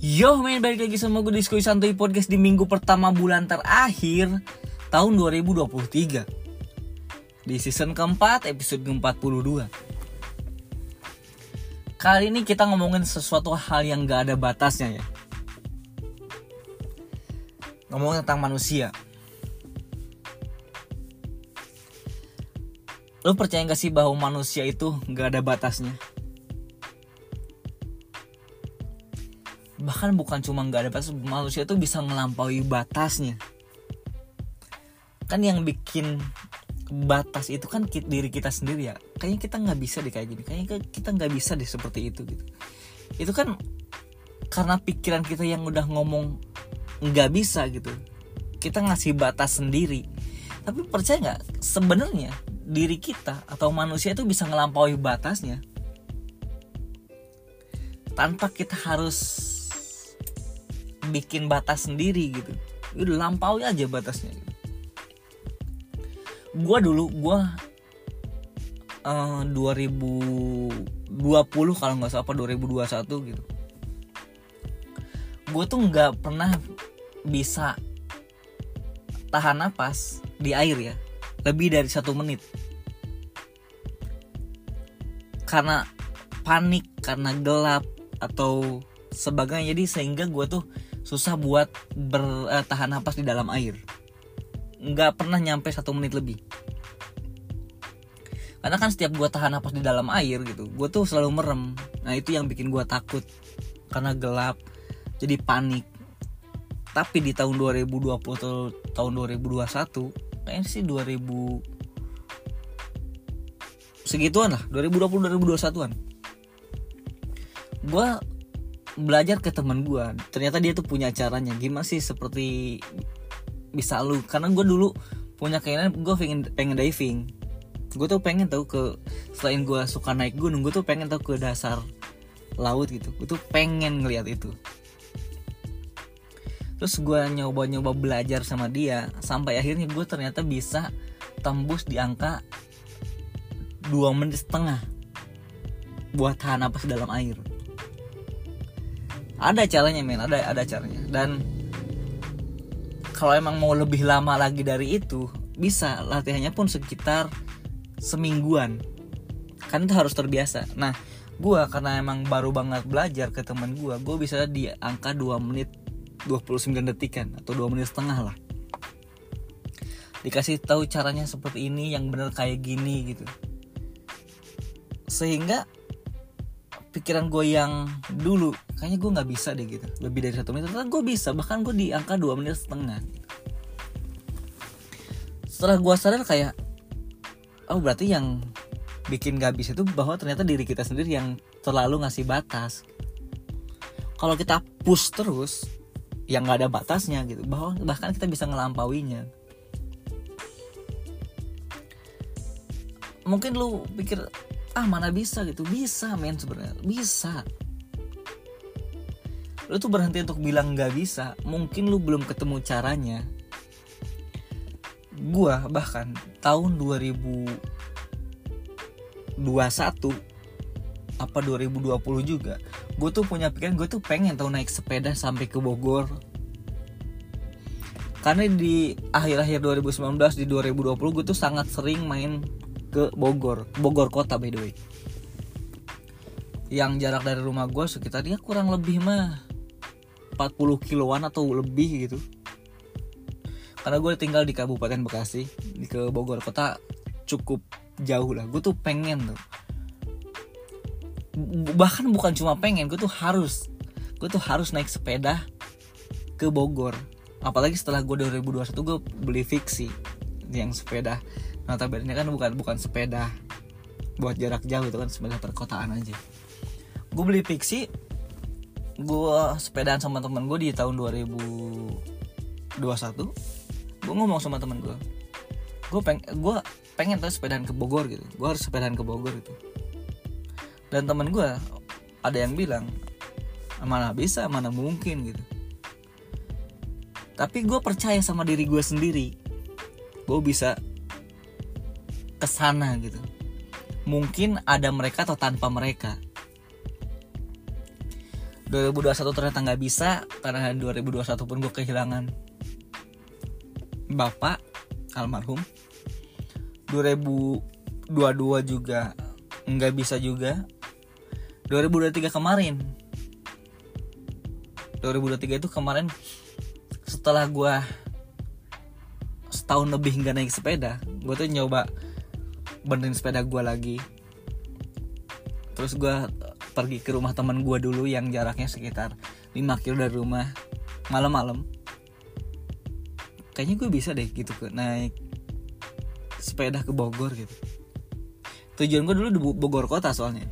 Yo men, balik lagi sama gue Diskusi Santuy Podcast di minggu pertama bulan terakhir tahun 2023 Di season keempat, episode ke-42 Kali ini kita ngomongin sesuatu hal yang gak ada batasnya ya. Ngomongin tentang manusia. Lo percaya gak sih bahwa manusia itu gak ada batasnya? Bahkan bukan cuma nggak ada batas manusia tuh bisa melampaui batasnya. Kan yang bikin batas itu kan diri kita sendiri ya. Kayaknya kita nggak bisa deh kayak gini. Kayaknya kita nggak bisa deh seperti itu gitu. Itu kan karena pikiran kita yang udah ngomong nggak bisa gitu. Kita ngasih batas sendiri. Tapi percaya nggak? Sebenarnya diri kita atau manusia itu bisa ngelampaui batasnya tanpa kita harus bikin batas sendiri gitu. Udah lampaui aja batasnya. Gitu. gue dulu gue uh, 2020 kalau nggak salah apa 2021 gitu. Gue tuh nggak pernah bisa tahan napas di air ya. Lebih dari satu menit. Karena panik karena gelap atau sebagainya. Jadi sehingga gue tuh susah buat bertahan eh, napas di dalam air. Nggak pernah nyampe satu menit lebih. Karena kan setiap gue tahan napas di dalam air gitu gue tuh selalu merem. Nah itu yang bikin gue takut. Karena gelap jadi panik. Tapi di tahun 2020 atau tahun 2021 kayaknya sih 2000 segituan lah 2020 2021an gue belajar ke teman gue ternyata dia tuh punya caranya. Gimana sih seperti bisa lu? Karena gue dulu punya keinginan gue pengen pengen diving. Gue tuh pengen tahu ke selain gue suka naik gunung gue tuh pengen tahu ke dasar laut gitu. Gue tuh pengen ngeliat itu. Terus gue nyoba-nyoba belajar sama dia sampai akhirnya gue ternyata bisa tembus di angka dua menit setengah buat tahan apa dalam air ada caranya men. Ada ada caranya. Dan kalau emang mau lebih lama lagi dari itu bisa. Latihannya pun sekitar semingguan. Kan itu harus terbiasa. Nah gue karena emang baru banget belajar ke teman gue gue bisa di angka 2 menit 29 detikan atau 2 menit setengah lah. Dikasih tahu caranya seperti ini yang bener kayak gini gitu. Sehingga pikiran gue yang dulu kayaknya gue nggak bisa deh gitu. Lebih dari satu menit. Ternyata gue bisa bahkan gue di angka dua menit setengah. Setelah gue sadar kayak oh berarti yang bikin gak bisa itu bahwa ternyata diri kita sendiri yang terlalu ngasih batas. Kalau kita push terus yang nggak ada batasnya gitu bahwa bahkan kita bisa ngelampauinya. Mungkin lu pikir ah mana bisa gitu? Bisa men sebenarnya. Bisa lu tuh berhenti untuk bilang nggak bisa. Mungkin lu belum ketemu caranya. Gua bahkan tahun 2021 apa 2020 juga gue tuh punya pikiran gue tuh pengen tau naik sepeda sampai ke Bogor. Karena di akhir-akhir 2019 di 2020 gue tuh sangat sering main ke Bogor Bogor kota by the way. Yang jarak dari rumah gue sekitar ya kurang lebih mah 40 kiloan atau lebih gitu. Karena gue tinggal di Kabupaten Bekasi di ke Bogor kota cukup jauh lah. Gue tuh pengen tuh. Bahkan bukan cuma pengen gue tuh harus gue tuh harus naik sepeda ke Bogor. Apalagi setelah gue 2021 gue beli fiksi yang sepeda. Notabene kan bukan bukan sepeda buat jarak jauh itu kan sepeda perkotaan aja. Gue beli fiksi gue sepedaan sama temen gue di tahun 2021 gue ngomong sama temen gue gue peng gue pengen tuh sepedaan ke Bogor gitu. Gue harus sepedaan ke Bogor gitu. Dan temen gue ada yang bilang mana bisa mana mungkin gitu. Tapi gue percaya sama diri gue sendiri. Gue bisa ke sana gitu. Mungkin ada mereka atau tanpa mereka. 2021 ternyata nggak bisa karena 2021 pun gue kehilangan. Bapak almarhum 2022 juga nggak bisa juga. 2023 kemarin. 2023 itu kemarin setelah gue setahun lebih nggak naik sepeda gue tuh nyoba benerin sepeda gue lagi. Terus gue pergi ke rumah teman gue dulu yang jaraknya sekitar 5 kilo dari rumah malam-malam. Kayaknya gue bisa deh gitu ke naik sepeda ke Bogor gitu. Tujuan gue dulu di Bogor kota soalnya.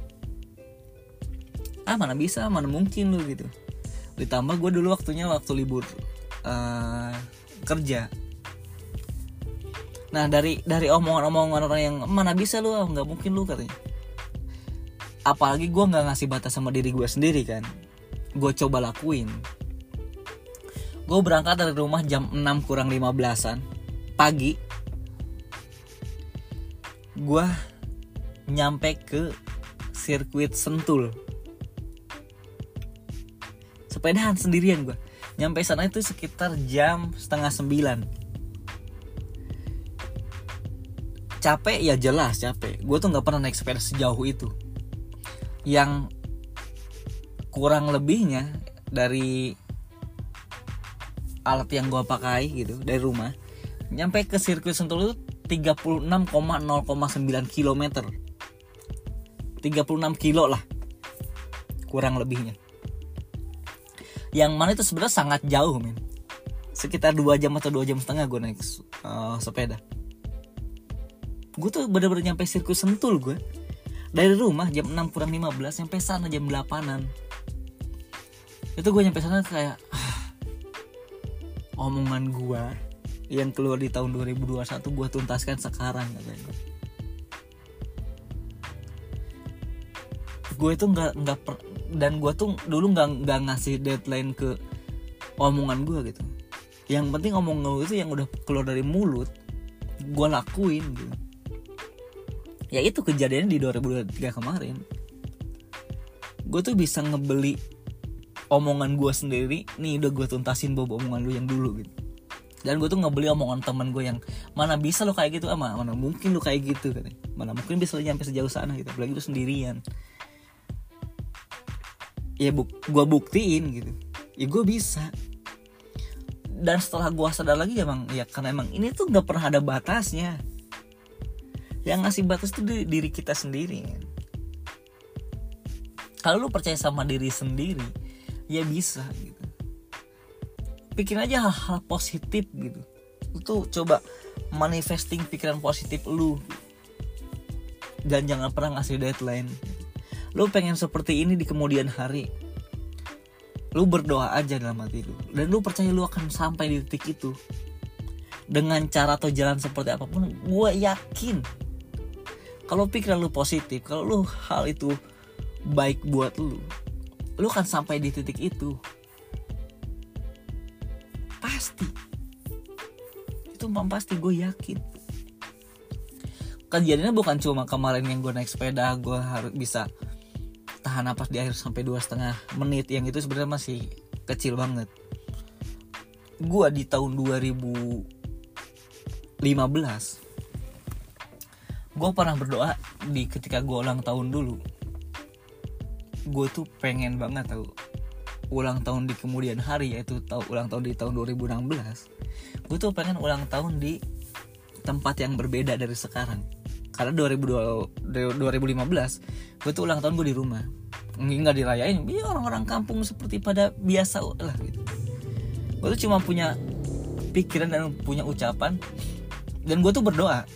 Ah mana bisa mana mungkin lu gitu. Ditambah gue dulu waktunya waktu libur uh, kerja. Nah dari dari omongan-omongan orang yang mana bisa lu nggak mungkin lu katanya apalagi gue nggak ngasih batas sama diri gue sendiri kan. Gue coba lakuin. Gue berangkat dari rumah jam 6 kurang 15an pagi gue nyampe ke sirkuit Sentul. Sepedahan sendirian gue nyampe sana itu sekitar jam setengah sembilan. Capek ya jelas capek. Gue tuh nggak pernah naik sepeda sejauh itu yang kurang lebihnya dari alat yang gue pakai gitu dari rumah nyampe ke sirkuit Sentul itu 36,0,9 km 36 kilo lah kurang lebihnya. Yang mana itu sebenarnya sangat jauh men. Sekitar dua jam atau dua jam setengah gue naik uh, sepeda. Gue tuh bener-bener nyampe sirkuit sentul gue dari rumah jam 6 kurang 15 sampai sana jam 8an itu gue nyampe sana kayak ah, omongan gue yang keluar di tahun 2021 gue tuntaskan sekarang katanya gue itu nggak nggak dan gue tuh dulu nggak nggak ngasih deadline ke omongan gue gitu. Yang penting omongan gue itu yang udah keluar dari mulut gue lakuin gitu ya itu kejadiannya di 2023 kemarin. Gue tuh bisa ngebeli omongan gue sendiri nih udah gue tuntasin bobo omongan lu yang dulu gitu. Dan gue tuh ngebeli omongan teman gue yang mana bisa lo kayak gitu ama mana mungkin lo kayak gitu kan mana mungkin bisa lo nyampe sejauh sana gitu. Apalagi lu sendirian. Ya buk gue buktiin gitu. Ya gue bisa. Dan setelah gue sadar lagi emang ya karena emang ini tuh nggak pernah ada batasnya yang ngasih batas tuh diri kita sendiri. Kalau lu percaya sama diri sendiri ya bisa gitu. Pikirin aja hal-hal positif gitu. Lu tuh coba manifesting pikiran positif lu. Dan jangan pernah ngasih deadline. Lu pengen seperti ini di kemudian hari. Lu berdoa aja dalam hati lu. Dan lu percaya lu akan sampai di titik itu. Dengan cara atau jalan seperti apa pun gue yakin kalau pikiran lu positif kalau lu hal itu baik buat lu lu akan sampai di titik itu. Pasti. Itu pasti gue yakin. Kejadiannya bukan cuma kemarin yang gue naik sepeda gue harus bisa tahan napas di akhir sampai dua setengah menit. Yang itu sebenarnya masih kecil banget. Gue di tahun 2015 gue pernah berdoa di ketika gue ulang tahun dulu. Gue tuh pengen banget tau ulang tahun di kemudian hari yaitu tahu ulang tahun di tahun 2016 gue tuh pengen ulang tahun di tempat yang berbeda dari sekarang. Karena 2015 gue tuh ulang tahun gue di rumah. Nggak dirayain ya orang-orang kampung seperti pada biasa lah gitu. Gue tuh cuma punya pikiran dan punya ucapan dan gue tuh berdoa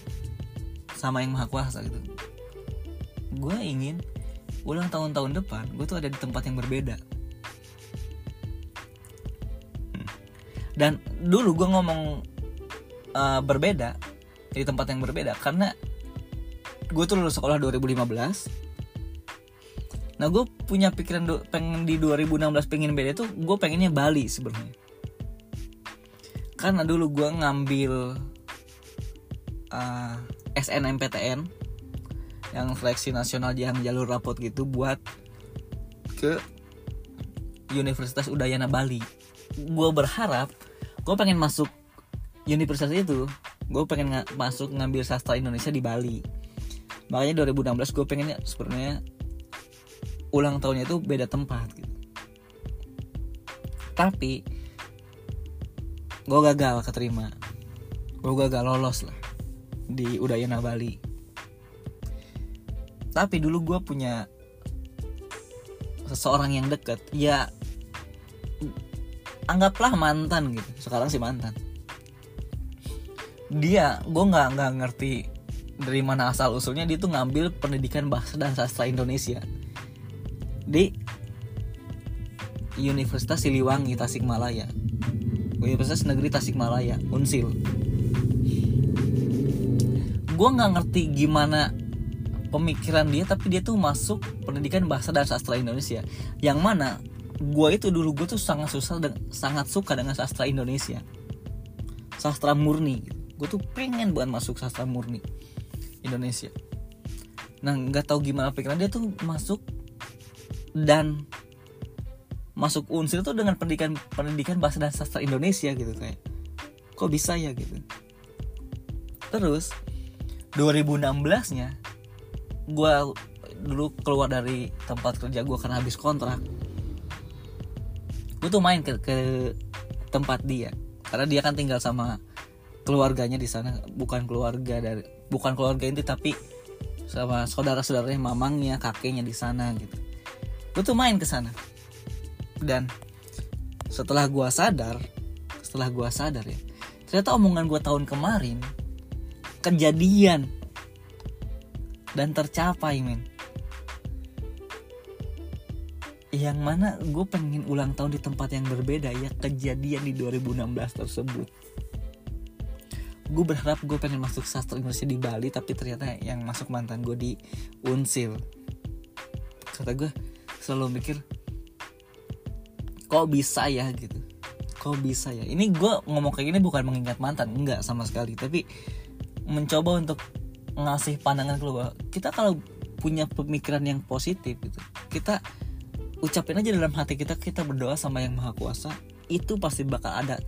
sama yang maha kuasa gitu. Gue ingin ulang tahun-tahun depan gue tuh ada di tempat yang berbeda. Dan dulu gue ngomong uh, berbeda di tempat yang berbeda karena gue tuh lulus sekolah 2015 nah gue punya pikiran pengen di 2016 pengen beda itu gue pengennya Bali sebenarnya. Karena dulu gue ngambil uh, SNMPTN yang seleksi nasional yang jalur rapot gitu buat ke Universitas Udayana Bali. Gue berharap gue pengen masuk universitas itu gue pengen nga masuk ngambil sastra Indonesia di Bali. Makanya 2016 gue pengennya sebenarnya ulang tahunnya itu beda tempat gitu. Tapi gue gagal keterima. Gue gagal lolos lah di Udayana Bali. Tapi dulu gue punya seseorang yang deket ya anggaplah mantan gitu. Sekarang sih mantan. Dia gue nggak nggak ngerti dari mana asal usulnya dia tuh ngambil pendidikan bahasa dan sastra Indonesia di Universitas Siliwangi Tasikmalaya. Universitas Negeri Tasikmalaya Unsil gue nggak ngerti gimana pemikiran dia tapi dia tuh masuk pendidikan bahasa dan sastra Indonesia. Yang mana gue itu dulu gue tuh sangat susah dan sangat suka dengan sastra Indonesia. Sastra murni. Gue tuh pengen buat masuk sastra murni Indonesia. Nah nggak tahu gimana pikiran dia tuh masuk dan masuk unsur tuh dengan pendidikan pendidikan bahasa dan sastra Indonesia gitu kayak kok bisa ya? gitu. Terus 2016 nya gue dulu keluar dari tempat kerja gue karena habis kontrak. Gue tuh main ke, ke tempat dia karena dia kan tinggal sama keluarganya di sana bukan keluarga dari bukan keluarga inti tapi sama saudara-saudaranya mamangnya kakeknya di sana gitu. Gue tuh main ke sana. Dan setelah gue sadar setelah gue sadar ya ternyata omongan gue tahun kemarin kejadian dan tercapai men. Yang mana gue pengen ulang tahun di tempat yang berbeda ya kejadian di 2016 tersebut. Gue berharap gue pengen masuk sastra Indonesia di Bali tapi ternyata yang masuk mantan gue di Unsil. Kata gue selalu mikir kok bisa ya? Gitu. Kok bisa ya? Ini gue ngomong kayak gini bukan mengingat mantan enggak sama sekali. Tapi mencoba untuk ngasih pandangan keluar kita kalau punya pemikiran yang positif gitu kita ucapin aja dalam hati kita kita berdoa sama yang maha kuasa itu pasti bakal ada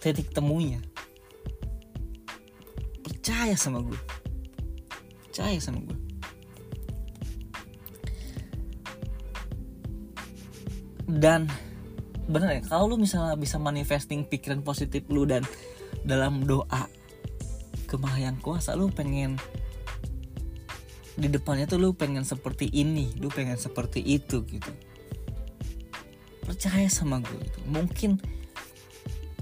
titik temunya. Percaya sama gue percaya sama gue dan bener ya kalau lu misalnya bisa manifesting pikiran positif lu dan dalam doa ke Maha Yang Kuasa lu pengen di depannya tuh lu pengen seperti ini lu pengen seperti itu gitu. Percaya sama gue itu mungkin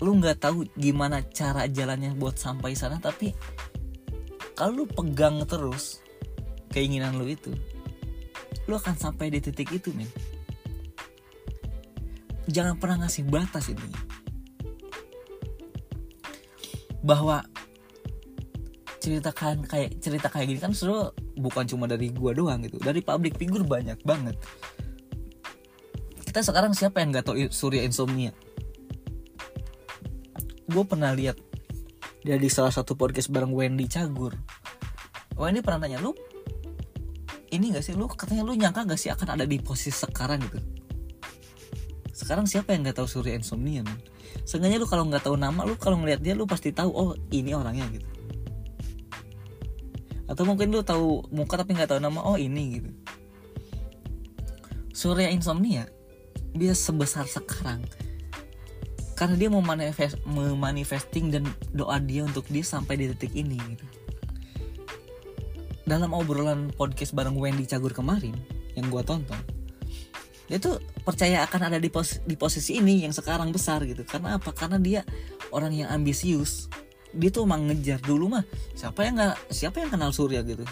lu nggak tahu gimana cara jalannya buat sampai sana tapi kalau lu pegang terus keinginan lu itu lu akan sampai di titik itu men. Jangan pernah ngasih batas ini. Bahwa ceritakan kayak cerita kayak gini kan seru bukan cuma dari gua doang gitu. Dari public figure banyak banget. Kita sekarang siapa yang nggak tahu Surya Insomnia? Gue pernah lihat dia di salah satu podcast bareng Wendy Cagur. Wendy pernah tanya lu ini gak sih? Lu katanya lu nyangka gak sih akan ada di posisi sekarang gitu? Sekarang siapa yang nggak tahu Surya Insomnia man Seenggaknya lu kalau nggak tahu nama lu kalau ngeliat dia lu pasti tahu oh ini orangnya gitu atau mungkin lu tahu muka tapi nggak tahu nama oh ini gitu. Surya Insomnia bisa sebesar sekarang. Karena dia mau manifest memanifesting dan doa dia untuk dia sampai di titik ini gitu. Dalam obrolan podcast bareng Wendy Cagur kemarin yang gue tonton dia tuh percaya akan ada di, pos di posisi ini yang sekarang besar gitu. Karena apa? Karena dia orang yang ambisius dia tuh emang ngejar dulu mah siapa yang nggak siapa yang kenal Surya gitu.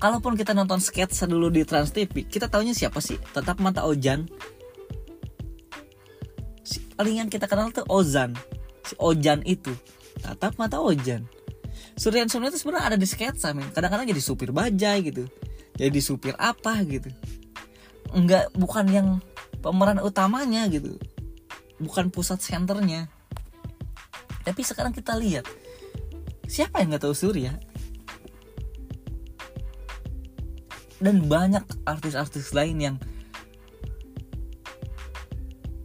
Kalaupun kita nonton sketsa dulu di Trans TV kita taunya siapa sih? Tetap mata Ojan si, yang kita kenal tuh Ozan. Si Ojan itu tatap mata Ojan Surya Insomnia itu sebenarnya ada di sketsa men. Kadang-kadang jadi supir bajai gitu. Jadi supir apa gitu. Enggak bukan yang pemeran utamanya gitu. Bukan pusat senternya tapi sekarang kita lihat. Siapa yang nggak tahu Surya? Dan banyak artis-artis lain yang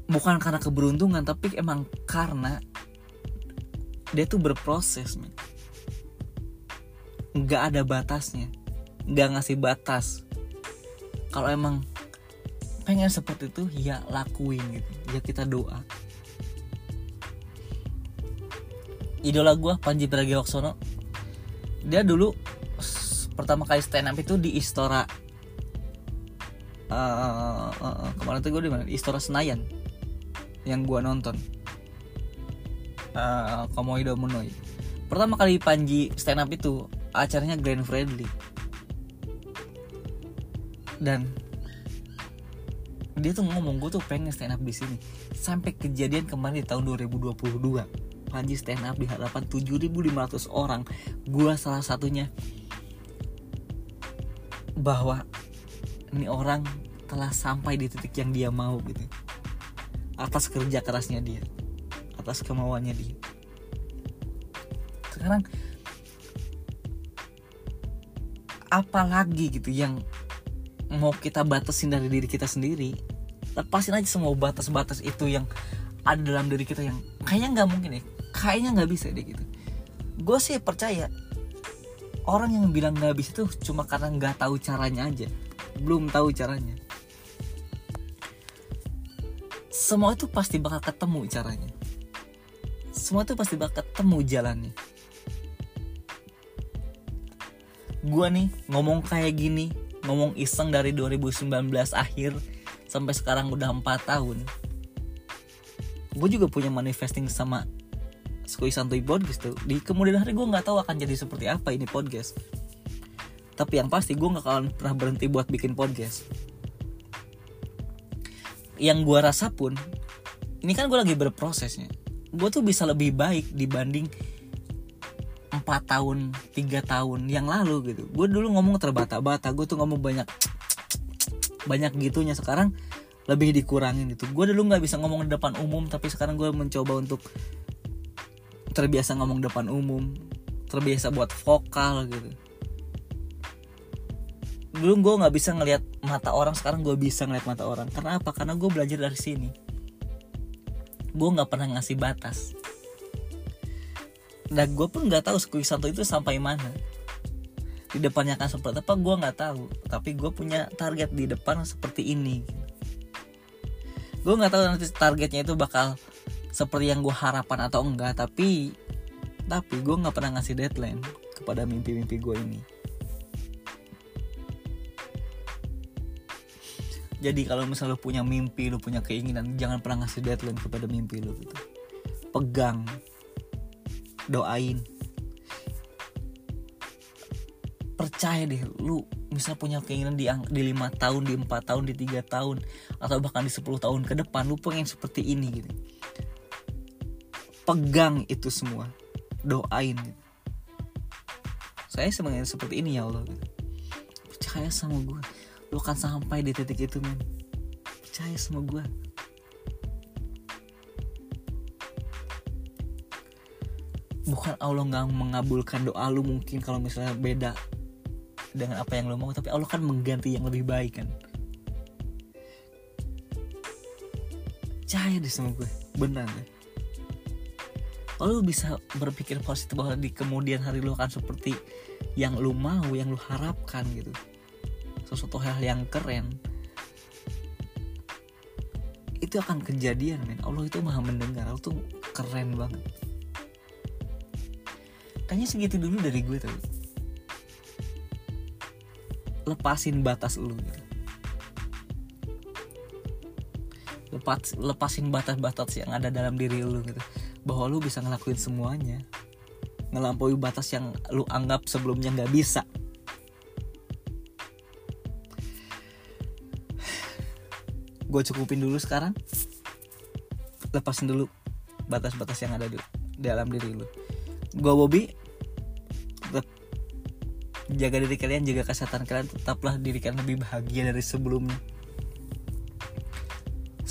bukan karena keberuntungan tapi emang karena dia tuh berproses men. Nggak ada batasnya. Nggak ngasih batas. Kalau emang pengen seperti itu ya lakuin gitu. Ya kita doa idola gue Panji Pragiwaksono. Dia dulu pertama kali stand up itu di Istora uh, uh, uh, kemarin tuh gue di mana? Istora Senayan yang gue nonton. Uh, Komodo Munoi. Pertama kali Panji stand up itu acaranya Grand Friendly. Dan dia tuh ngomong gue tuh pengen stand up di sini. Sampai kejadian kemarin di tahun 2022 Panji stand up di hadapan 7.500 orang. Gue salah satunya. Bahwa ini orang telah sampai di titik yang dia mau gitu. Atas kerja kerasnya dia. Atas kemauannya dia. Sekarang apalagi gitu yang mau kita batasin dari diri kita sendiri lepasin aja semua batas-batas itu yang ada dalam diri kita yang kayaknya nggak mungkin ya kayaknya nggak bisa deh gitu. Gue sih percaya orang yang bilang nggak bisa tuh cuma karena nggak tahu caranya aja. Belum tahu caranya. Semua itu pasti bakal ketemu caranya. Semua itu pasti bakal ketemu jalannya. Gue nih ngomong kayak gini ngomong iseng dari 2019 akhir sampai sekarang udah 4 tahun. Gue juga punya manifesting sama Skoi Santuy Podcast tuh di kemudian hari gue nggak tahu akan jadi seperti apa ini podcast. Tapi yang pasti gue nggak akan pernah berhenti buat bikin podcast. Yang gue rasa pun ini kan gue lagi berprosesnya. Gue tuh bisa lebih baik dibanding empat tahun tiga tahun yang lalu gitu. Gue dulu ngomong terbata-bata gue tuh ngomong banyak banyak gitunya. Sekarang lebih dikurangin gitu. Gue dulu nggak bisa ngomong di depan umum tapi sekarang gue mencoba untuk terbiasa ngomong depan umum terbiasa buat vokal gitu. Dulu gue nggak bisa ngelihat mata orang sekarang gue bisa ngeliat mata orang. Karena apa? Karena gue belajar dari sini. Gue nggak pernah ngasih batas. Dan gue pun nggak tahu sekuis satu itu sampai mana. Di depannya akan seperti apa gue nggak tahu. Tapi gue punya target di depan seperti ini. Gue nggak tahu nanti targetnya itu bakal seperti yang gue harapan atau enggak tapi tapi gue nggak pernah ngasih deadline kepada mimpi-mimpi gue ini. Jadi kalau misalnya lo punya mimpi lo punya keinginan jangan pernah ngasih deadline kepada mimpi lo gitu. Pegang. Doain. Percaya deh lu misal punya keinginan di di lima tahun di empat tahun di tiga tahun atau bahkan di 10 tahun ke depan lu pengen seperti ini gitu pegang itu semua. Doain. Saya sebenarnya seperti ini ya Allah percaya sama gue lu akan sampai di titik itu men. Percaya sama gue bukan Allah nggak mengabulkan doa lu mungkin kalau misalnya beda dengan apa yang lo mau tapi Allah kan mengganti yang lebih baik kan. Percaya deh sama gue benar deh lo bisa berpikir positif bahwa di kemudian hari lo akan seperti yang lo mau yang lo harapkan gitu. Sesuatu hal yang keren. Itu akan kejadian men. Allah itu maha mendengar. Allah tuh keren banget. Kayaknya segitu dulu dari gue tuh. Lepasin batas lu gitu. Lepas lepasin batas-batas yang ada dalam diri lu gitu. Bahwa lu bisa ngelakuin semuanya. Ngelampaui batas yang lu anggap sebelumnya nggak bisa. Gue cukupin dulu sekarang. Lepasin dulu batas-batas yang ada di dalam diri lu. Gue Bobby tetap jaga diri kalian jaga kesehatan kalian tetaplah diri kalian lebih bahagia dari sebelumnya